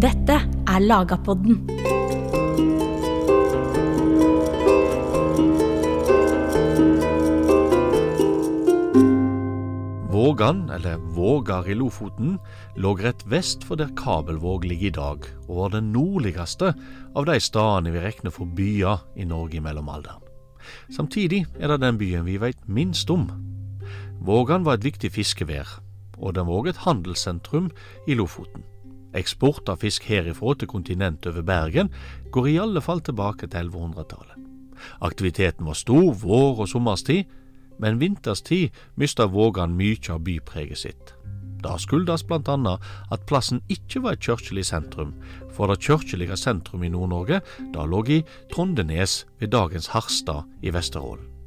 Dette er Lagapodden. Vågan, eller Vågar i Lofoten, lå rett vest for der Kabelvåg ligger i dag, og var den nordligste av de stedene vi regner for byer i Norge i mellomalderen. Samtidig er det den byen vi vet minst om. Vågan var et viktig fiskevær, og den var òg et handelssentrum i Lofoten. Eksport av fisk herifra til kontinentet over Bergen går i alle fall tilbake til 1100-tallet. Aktiviteten var stor vår- og sommerstid, men vinterstid mista Vågan mye av bypreget sitt. Det skyldes annet at plassen ikke var et kirkelig sentrum, for det kirkelige sentrum i Nord-Norge da lå i Trondenes ved dagens Harstad i Vesterålen.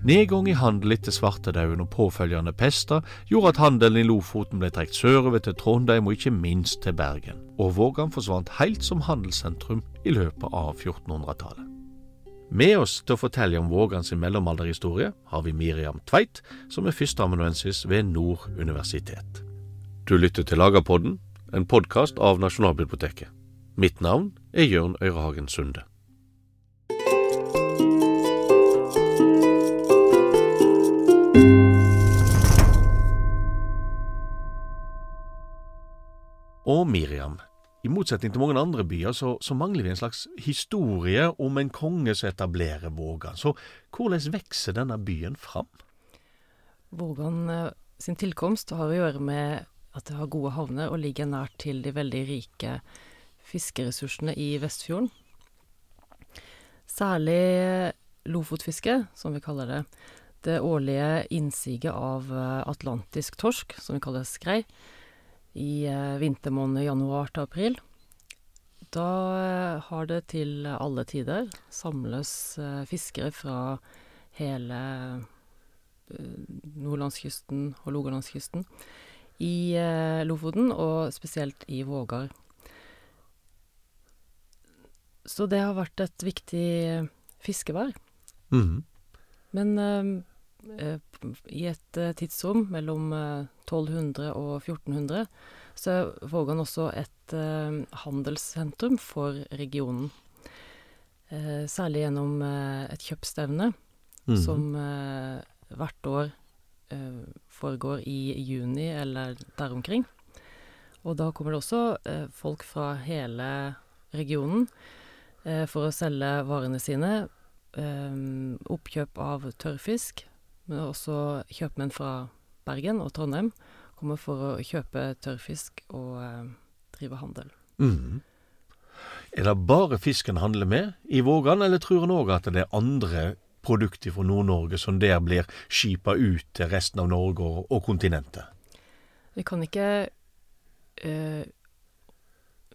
Nedgang i handel etter svartedauden og påfølgende pester gjorde at handelen i Lofoten ble trukket sørover til Trondheim og ikke minst til Bergen, og Vågan forsvant helt som handelssentrum i løpet av 1400-tallet. Med oss til å fortelle om Vågan sin mellomalderhistorie har vi Miriam Tveit, som er førsteamanuensis ved Nord universitet. Du lytter til Lagerpodden, en podkast av Nasjonalbiblioteket. Mitt navn er Jørn Øyrehagen Sunde. Og Miriam, i motsetning til mange andre byer, så, så, mangler vi en slags historie om en konge som etablerer Vågan. Så hvordan vokser denne byen fram? Vågan eh, sin tilkomst har å gjøre med at det har gode havner og ligger nært til de veldig rike fiskeressursene i Vestfjorden. Særlig lofotfiske, som vi kaller det. Det årlige innsiget av eh, atlantisk torsk, som vi kaller skrei, i vintermånedene januar til april. Da har det til alle tider samles fiskere fra hele nordlandskysten og Rogalandskysten i Lofoten, og spesielt i Vågar. Så det har vært et viktig fiskevær. Mhm. Men i et tidsrom mellom 1200 og 1400 så er Vågan også et handelssentrum for regionen. Særlig gjennom et kjøpsstevne Mhm. som hvert år foregår i juni eller der omkring. Og da kommer det også folk fra hele regionen for å selge varene sine. Oppkjøp av tørrfisk, men også kjøpmenn fra Bergen og Trondheim kommer for å kjøpe tørrfisk og drive handel. Mm. Er det bare fisken handler med i Vågan, eller tror en òg at det er andre produkter fra Nord-Norge som der blir skipa ut til resten av Norge og, og kontinentet? Vi kan ikke eh,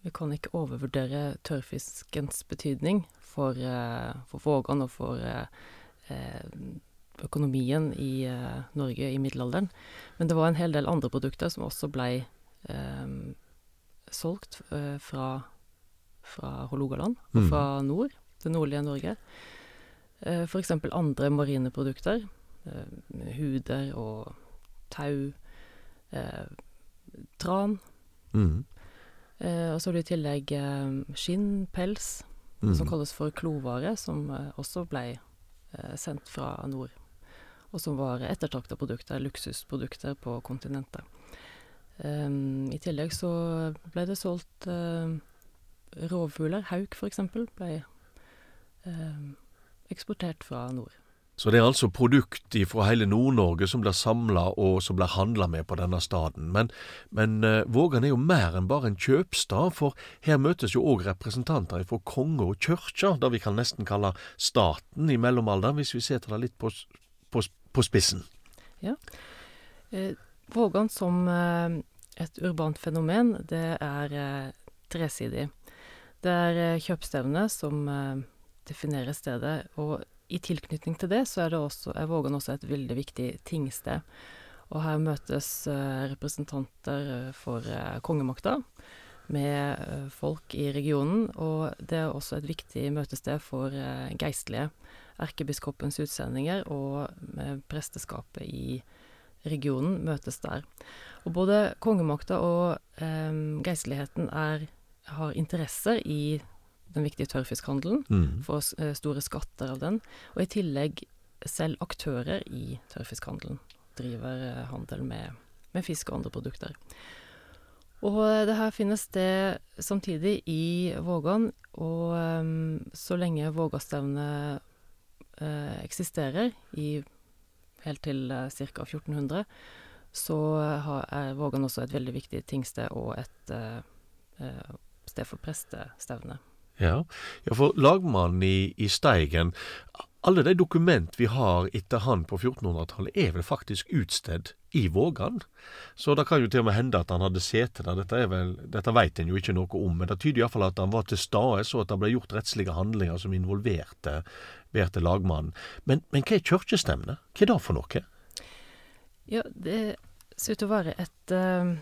Vi kan ikke overvurdere tørrfiskens betydning for, eh, for Vågan og for eh, økonomien i Norge i middelalderen. Men det var en hel del andre produkter som også blei solgt fra, fra Hålogaland og mm. fra nord, det nordlige Norge. For eksempel andre marine produkter. Huder og tau. Tran. Mhm. Og så har du i tillegg skinn, pels, som Mhm. kalles for klovare, som også ble sendt fra nord. Og som var ettertrakta produkter, luksusprodukter, på kontinentet. I tillegg så ble det solgt rovfugler. Hauk, for eksempel, uh, eksportert fra nord. Så det er altså produkt fra hele Nord-Norge som blir samla og som blir handla med på denne staden. Men, men uh, Vågan er jo mer enn bare en kjøpstad, for her møtes jo òg representanter fra konge og kyrkja, det vi kan nesten kalle staten i mellomalderen, hvis vi setter det litt på, på, på spissen. Vågan som et urbant fenomen, det er tresidig. Det er kjøpstevnet som definerer stedet, og i tilknytning til det så er, det også, er Vågan også et veldig viktig tingsted. Og her møtes representanter for kongemakta med folk i regionen, og det er også et viktig møtested for geistlige. Erkebiskopens utsendinger og presteskapet i regionen møtes der. Og både kongemakta og geistligheten er har interesser i den viktige tørrfiskhandelen, Mm. får eh, store skatter av den, og i tillegg selv aktører i tørrfiskhandelen driver eh, handel med, med fisk og andre produkter. Og eh, det her finnes sted samtidig i Vågan, og um, så lenge Vågastevnet eksisterer, i, helt til uh, ca. 1400, så har, er Vågan også et veldig viktig tingsted og et eh, eh, sted for prestestevne. Ja. ja, for lagmannen i, i Steigen Alle de dokument vi har etter han på 1400-tallet, er vel faktisk utstedt i Vågan. Så det kan jo til og med hende at han hadde sete der. Dette, vel, dette vet en jo ikke noe om, men det tyder iallfall at han var til stede, så at det ble gjort rettslige handlinger som involverte, involverte lagmannen. Men, men hva er kirkestevne? Hva er det for noe? Ja, det ser ut til å være et, eh,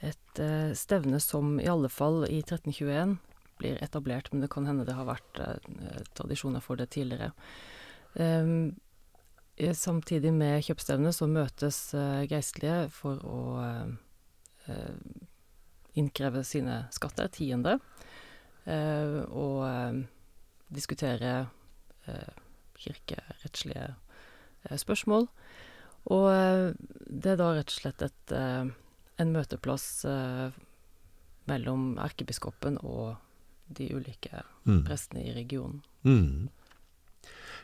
et eh, stevne som i alle fall i 1321 blir etablert, men det kan hende det har vært eh, tradisjoner for det tidligere. Samtidig med kjøpstevnet så møtes geistlige for å innkreve sine skatter, tiende, og diskutere kirkerettslige eh, spørsmål. Og eh, det er da rett og slett et, eh, en møteplass eh, mellom erkebiskopen og de ulike Mm. prestene i regionen. Mm.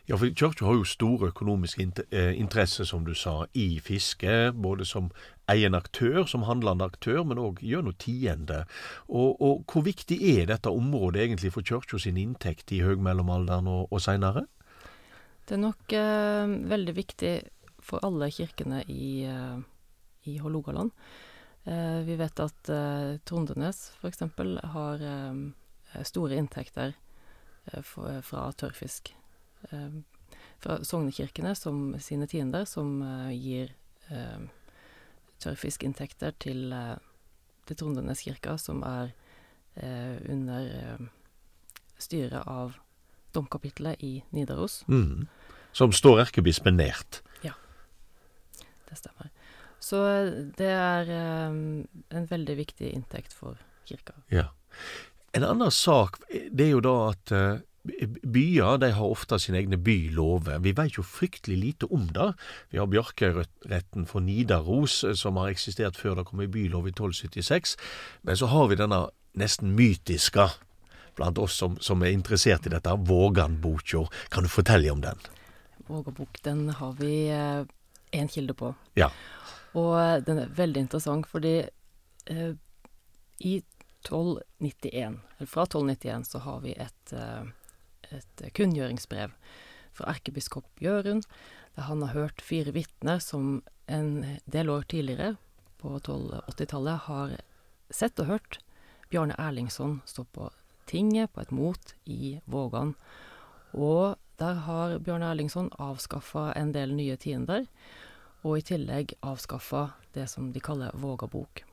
Ja, for kirka har jo store økonomiske int eh, interesser, som du sa, i fiske. Både som egen aktør, som handlende aktør, men òg gjennom tiende. Og, og hvor viktig er dette området egentlig for kirka sin inntekt i høgmellomalderen og, og seinere? Det er nok eh, veldig viktig for alle kirkene i, eh, i Hålogaland. Eh, vi vet at eh, Trondenes f.eks. har eh, store inntekter eh, fra tørrfisk. Eh, fra sognekirkene som sine tiender, som eh, gir eh, tørrfiskinntekter til, til Trondenes kirka, som er under styret av domkapitlet i Nidaros. Mm. Som står erkebispen nært. Ja, Det stemmer. Så det er um, en veldig viktig inntekt for kirka. Ja. En annen sak, det er jo da at eh, byer de har ofte sine egne bylover. Vi vet jo fryktelig lite om det. Vi har Bjarkøyretten for Nidaros, eh, som har eksistert før det kom i bylov i 1276. Men så har vi denne nesten mytiske blant oss som, som er interessert i dette, Vågan-boka. Kan du fortelle om den? Vågabok, den har vi én kilde på. Ja. Og eh, den er veldig interessant fordi eh, i 1291, eller fra 1291, så har vi et, eh, et kunngjøringsbrev fra erkebiskop Jørund, der han har hørt fire vitner som en del år tidligere, på 1280-tallet, har sett og hørt Bjarne Erlingsson stå på tinget på et mot i Vågan. Og der har Bjarne Erlingsson avskaffa en del nye tiender, og i tillegg avskaffa det som de kaller Vågabok.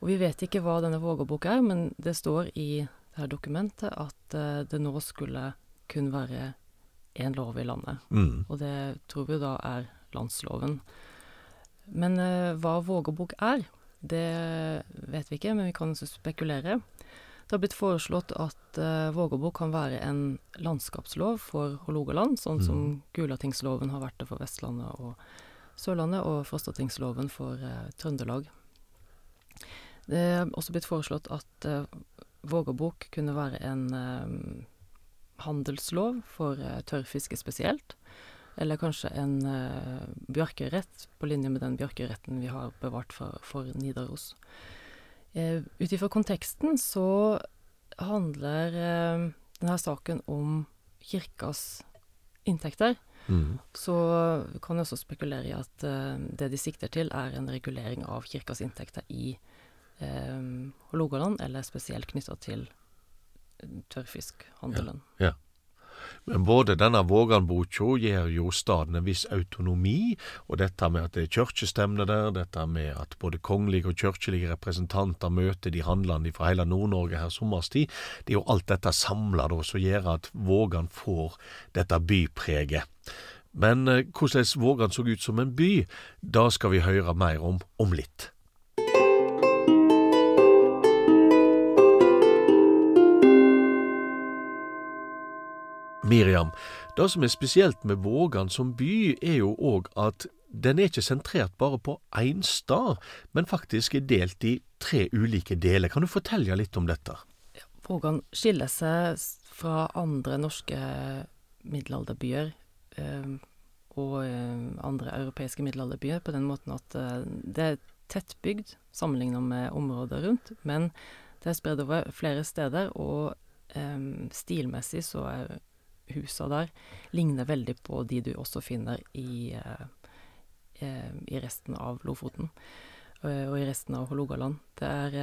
Og vi vet ikke hva denne Vågabok er, men det står i det her dokumentet at eh, det nå skulle kun være én lov i landet. Mm. Og det tror vi da er landsloven. Men eh, hva Vågabok er, det vet vi ikke, men vi kan spekulere. Det har blitt foreslått at uh, Vågabok kan være en landskapslov for Hålogaland, sånn som Gulatingsloven har vært det for Vestlandet og Sørlandet, og Frostatingsloven for uh, Trøndelag. Det er også blitt foreslått at uh, Vågabok kunne være en eh, handelslov for uh, tørrfiske spesielt. Eller kanskje en uh, bjørkerett på linje med den bjørkeretten vi har bevart for, for Nidaros. Ut ifra konteksten så handler denne saken om kirkas inntekter. Mm. Så kan jeg også spekulere i at det de sikter til, er en regulering av kirkas inntekter i um, Hålogaland, eller spesielt knytta til tørrfiskhandelen. Ja. Men både denne Vågan-boka gir jo staden en viss autonomi, og dette med at det er kirkestemne der, dette med at både kongelige og kirkelige representanter møter de handlende fra hele Nord-Norge her sommerstid, det er jo alt dette samla som gjør at Vågan får dette bypreget. Men eh, hvordan Vågan så ut som en by, da skal vi høre mer om om litt. Miriam, det som er spesielt med Vågan som by, er jo òg at den er ikke sentrert bare på én stad, men faktisk er delt i tre ulike deler. Kan du fortelle litt om dette? Vågan skiller seg fra andre norske middelalderbyer eh, og eh, andre europeiske middelalderbyer på den måten at eh, det er tettbygd sammenlignet med området rundt, men det er spredd over flere steder, og stilmessig så er husa der ligner veldig på de du også finner i i resten av Lofoten og i resten av Hålogaland. Det er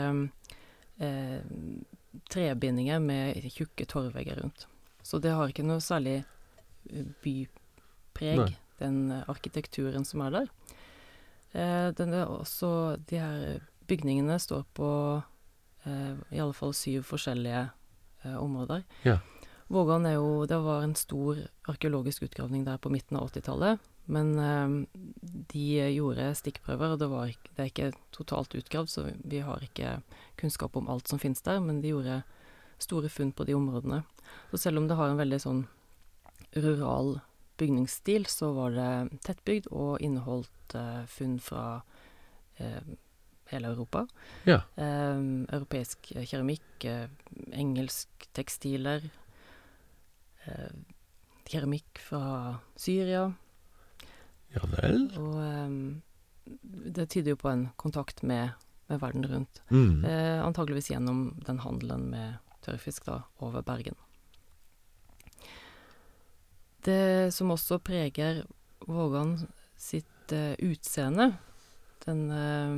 eh, trebindinger med tjukke torvvegger rundt. Så det har ikke noe særlig eh, bypreg, Nei. den arkitekturen som er der. Eh, den er også De her bygningene står på eh, i alle fall syv forskjellige eh, områder. Ja. Vågan er jo Det var en stor arkeologisk utgravning der på midten av 80-tallet. Men eh, de gjorde stikkprøver, og det, var, det, er ikke totalt utgravd, så vi har ikke kunnskap om alt som finnes der, men de gjorde store funn på de områdene. Så selv om det har en veldig sånn rural bygningsstil, så var det tettbygd og inneholdt eh, funn fra eh, hele Europa. Ja. Eh, europeisk keramikk, eh, engelsk tekstiler, keramikk fra Syria. Ja vel? Og um, det tyder jo på en kontakt med, med verden rundt. Mm. Eh, antageligvis gjennom den handelen med tørrfisk da, over Bergen. Det som også preger Vågan sitt eh, utseende, den, eh,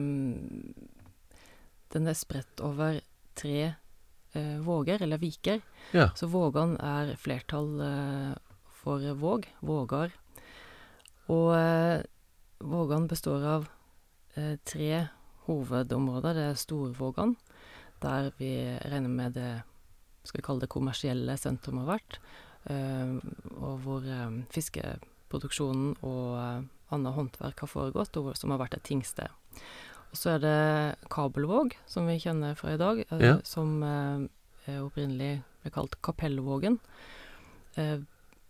den er spredt over tre våger, eller viker. Ja. Så Vågan er flertall for våg, vågar. Og eh, Vågan består av eh, tre hovedområder. Det er Storvågan, der vi regner med det skal vi kalle det kommersielle sentrum har vært, eh, og hvor eh, fiskeproduksjonen og eh, annet håndverk har foregått, og som har vært et tingsted. Og så er det Kabelvåg, som vi kjenner fra i dag, eh, Ja. som eh, opprinnelig ble kalt Kapellvågen. Eh,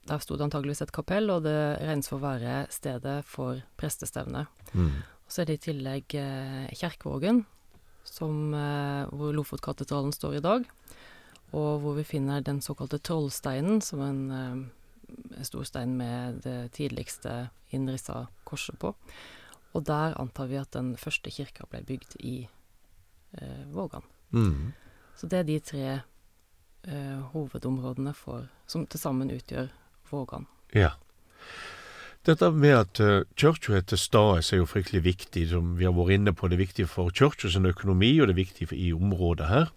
der sto det antageligvis et kapell, og det regnes for å være stedet for prestestevne. Mm. Og så er det i tillegg eh, Kjerkvågen, som, eh, hvor Lofotkatedralen står i dag, og hvor vi finner den såkalte Trollsteinen, som en eh, stor stein med det tidligste innrissa korset på. Og der antar vi at den første kirka ble bygd i eh, Vågan. Mm. Så det er de tre eh, hovedområdene for, som til sammen utgjør Vågan. Ja. Dette med at uh, kirka er til stades er jo fryktelig viktig, som vi har vært inne på. Det er viktig for kirka sin økonomi, og det er viktig for, i området her.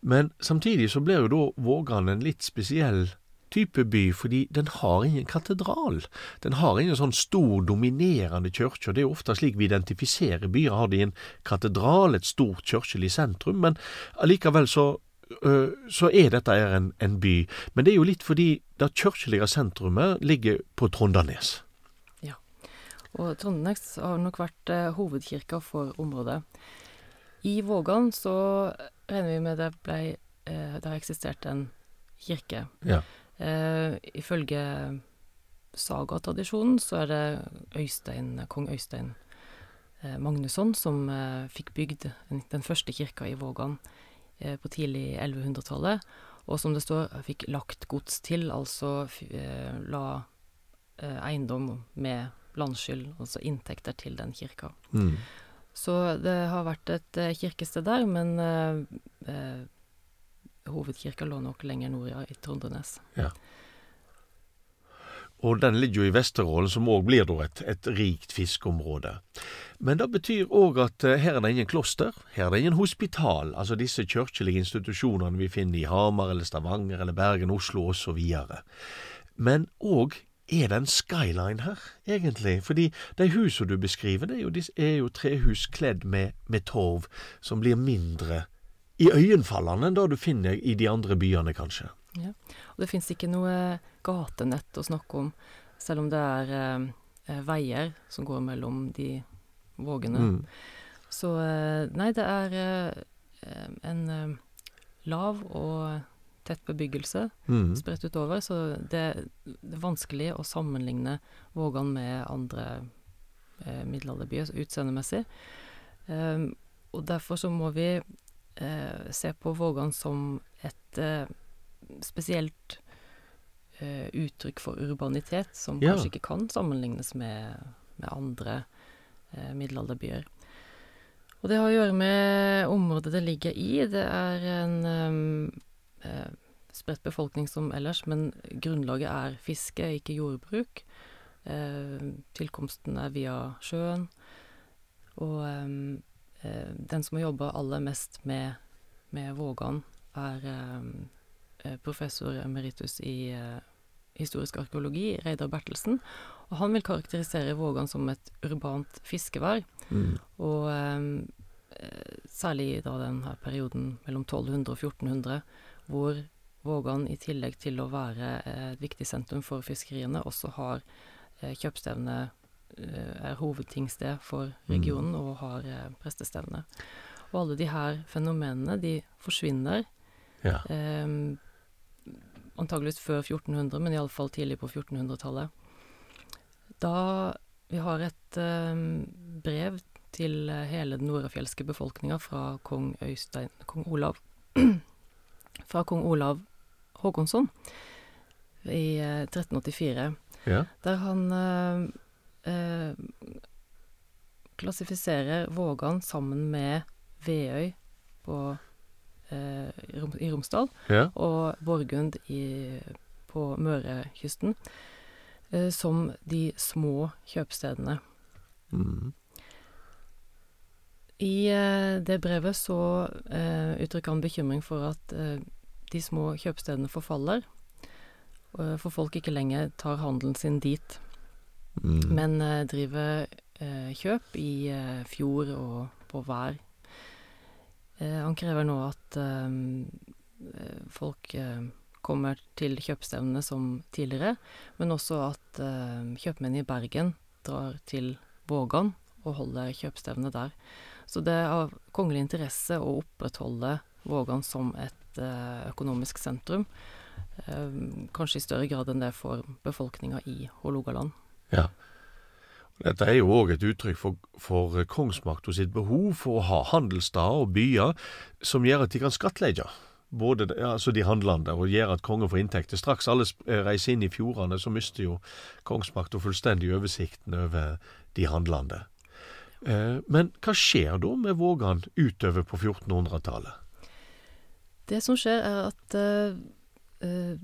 Men samtidig så blir jo da Vågan en litt spesiell type by, fordi den har ingen katedral. Den har ingen sånn stor, dominerende kirke, det er ofte slik vi identifiserer byer. Har de en katedral, et stort kirkelig sentrum, men allikevel så så er dette en, en, by. Men det er jo litt fordi det kirkelige sentrumet ligger på Trondanes. Ja, og Trondanes har nok vært hovedkirka for området. I Vågan så regner vi med det ble Det har eksistert en kirke. Ja. Eh, ifølge sagatradisjonen så er det Øystein, kong Øystein eh, Magnusson som eh, fikk bygd den første kirka i Vågan på tidlig 1100-tallet, og som det står, fikk lagt gods til, altså eh, la eh, eiendom med landskyld, altså inntekter til den kirka. Mm. Så det har vært et kirkested der, men eh, hovedkirka lå nok lenger nord, ja, i Trondenes. Ja. Og den ligger jo i Vesterålen, som òg blir da et, et, rikt fiskeområde. Men det betyr òg at uh, her er det ingen kloster, her er det ingen hospital, altså disse kirkelige institusjonene vi finner i Hamar eller Stavanger eller Bergen, Oslo osv. Men òg er det en skyline her, egentlig? Fordi de husene du beskriver, det er jo, er jo trehus kledd med, med torv, som blir mindre iøynefallende enn det du finner i de andre byene, kanskje. Ja, og det fins ikke noe gatenett å snakke om, selv om det er eh, veier som går mellom de vågene. Mm. Så eh, nei, det er eh, en eh, lav og tett bebyggelse Mm. spredt utover, så det, det er vanskelig å sammenligne Vågan med andre eh, middelalderbyer utseendemessig. Og derfor så må vi se på Vågan som et eh, spesielt eh, uttrykk for urbanitet, som Ja. kanskje ikke kan sammenlignes med, med andre eh, middelalderbyer. Og det har å gjøre med området det ligger i. Det er en um, eh, spredt befolkning som ellers, men grunnlaget er fiske, ikke jordbruk. Eh, tilkomsten er via sjøen. Og eh, den som har jobba aller mest med, med Vågan, er eh, professor emeritus i eh, historisk arkeologi, Reidar Bertelsen. Og han vil karakterisere Vågan som et urbant fiskevær. Mm. Og eh, særlig da denne perioden mellom 1200 og 1400, hvor Vågan i tillegg til å være eh, et viktig sentrum for fiskeriene, også har eh, kjøpstevne eh, er hovedtingsted for regionen og har eh, prestestevne. Og alle de her fenomenene, de forsvinner Ja. eh, antageligvis før 1400, men iallfall tidlig på 1400-tallet. Da vi har et eh, brev til eh, hele den nordafjelske befolkninga fra kong Øystein Kong Olav Fra kong Olav Håkonsson i eh, 1384, ja. der han eh, eh, klassifiserer Vågan sammen med Veøy på, eh, i Romsdal Ja. og Borgund i, på Mørekysten eh, som de små kjøpstedene. Mm. I eh, det brevet så eh, uttrykker han bekymring for at eh, de små kjøpstedene forfaller, eh, for folk ikke lenger tar handelen sin dit. Men eh, driver eh, kjøp i eh, fjord og på vær. Han krever nå at folk kommer til kjøpstevnene som tidligere, men også at kjøpmenn i Bergen drar til Vågan og holder kjøpstevne der. Så det er av kongelig interesse å opprettholde Vågan som et økonomisk sentrum. Kanskje i større grad enn det for befolkninga i Hålogaland. Ja. Dette er jo òg et uttrykk for, for kongsmakta sitt behov for å ha handelsstader og byer som gjør at de kan skattlegge. Både de- altså de handlende, og gjør at kongen får inntekter. Straks alle eh, reiser inn i fjordene, så mister jo kongsmakta fullstendig oversikten over de handlende. Eh, men hva skjer da med Vågan utover på 1400-tallet? Det som skjer, er at uh, eh,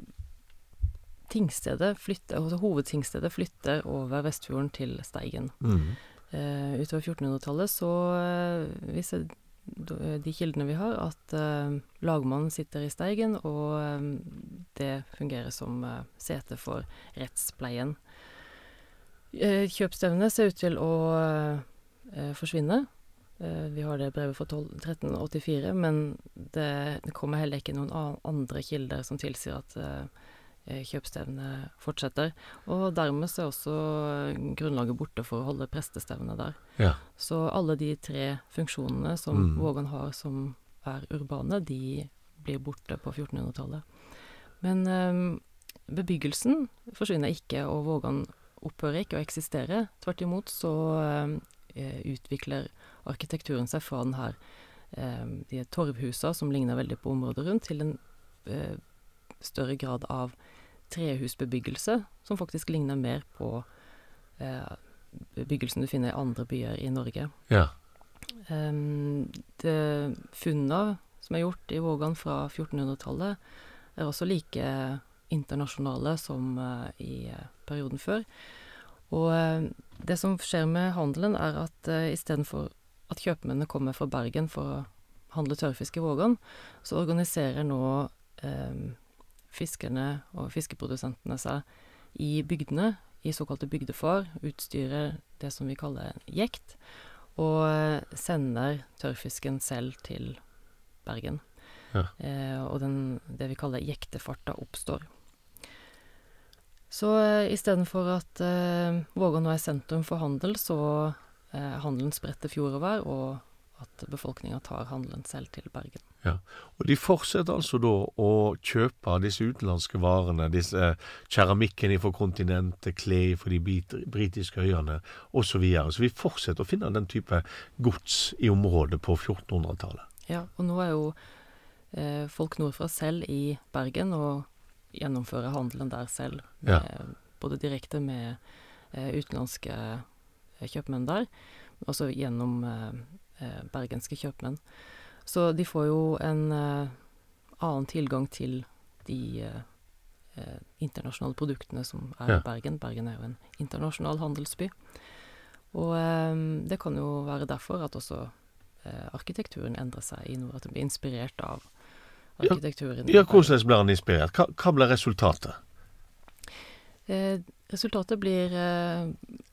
tingstedet flytter, altså hovedtingstedet flytter over Vestfjorden til Steigen. Mm. Eh, utover 1400-tallet så eh, viser de kildene vi har, at eh, lagmannen sitter i Steigen, og eh, det fungerer som eh, sete for rettspleien. Eh, kjøpsstevnet ser ut til å eh, forsvinne. Eh, vi har det brevet fra 12, 1384, men det, det kommer heller ikke noen andre kilder som tilsier at eh, eh, fortsetter. Og dermed så er også eh, grunnlaget borte for å holde prestestevne der. Ja. Så alle de tre funksjonene som Mm. Vågan har som er urbane, de blir borte på 1400-tallet. Men um, bebyggelsen forsvinner ikke, og Vågan opphører ikke å eksistere. Tvert imot så um, utvikler arkitekturen seg fra den her um, de torvhusa som ligner veldig på området rundt, til en eh, større grad av trehusbebyggelse, som faktisk ligner mer på eh, bebyggelsen du finner i andre byer i Norge. Ja. Um, det funna som er gjort i Vågan fra 1400-tallet, er også like internasjonale som uh, i eh, perioden før. Og uh, det som skjer med handelen, er at uh, istedenfor at kjøpmennene kommer fra Bergen for å handle tørrfisk i Vågan, så organiserer nå eh, fiskerne og fiskeprodusentene seg i bygdene, i såkalte bygdefar, utstyrer det som vi kaller jekt, og eh, sender tørrfisken selv til Bergen. Ja. Eh, og den, det vi kaller jektefarta oppstår. Så eh, istedenfor at eh, Vågan nå er sentrum for handel, så eh, handelen spredt til fjord og vær, og at befolkninga tar handelen selv til Bergen. Ja, Og de fortsetter altså da å kjøpe disse utenlandske varene, disse keramikken fra kontinentet, klær fra de britiske øyene osv. Så, videre. så vi fortsetter å finne den type gods i området på 1400-tallet. Ja, og nå er jo eh, folk nordfra selv i Bergen og gjennomfører handelen der selv. Med, ja. Både direkte med eh, utenlandske eh, kjøpmenn der, og så gjennom eh, eh, bergenske kjøpmenn. Så de får jo en eh, annen tilgang til de internasjonale produktene som er ja. i Bergen. Bergen er jo en internasjonal handelsby. Og det kan jo være derfor at også arkitekturen endrer seg i nord, at den blir inspirert av arkitekturen. Ja, ja hvordan ble den inspirert? Hva, hva ble resultatet? Eh, resultatet blir, eh,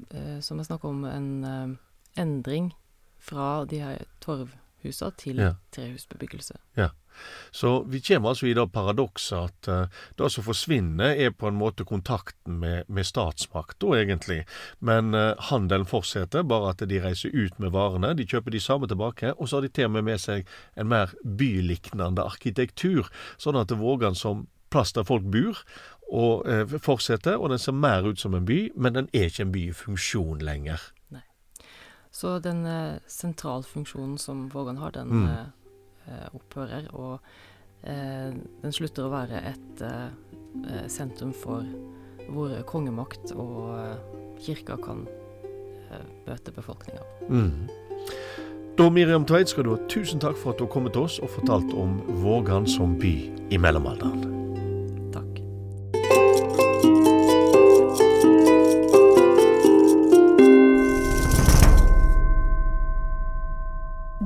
eh, som jeg snakker om, en eh, endring fra de her torvhusa til ja. trehusbebyggelse. Ja. Så vi kommer altså i det paradokset at uh, det som forsvinner, er på en måte kontakten med, med statsmakta, egentlig. Men uh, handelen fortsetter, bare at de reiser ut med varene. De kjøper de samme tilbake, og så har de til og med med seg en mer byliknende arkitektur, sånn at Vågan som plass der folk bor, og uh, fortsetter, og den ser mer ut som en by, men den er ikke en by i funksjon lenger. Så den sentralfunksjonen som Vågan har, den mm Eh, opphører, og eh, den slutter å være et eh, sentrum for hvor kongemakt og kirka kan møte befolkninga. Mm. Da, Miriam Tveit, skal du ha tusen takk for at du har kommet til oss og fortalt om Vågan som by i mellomalderen.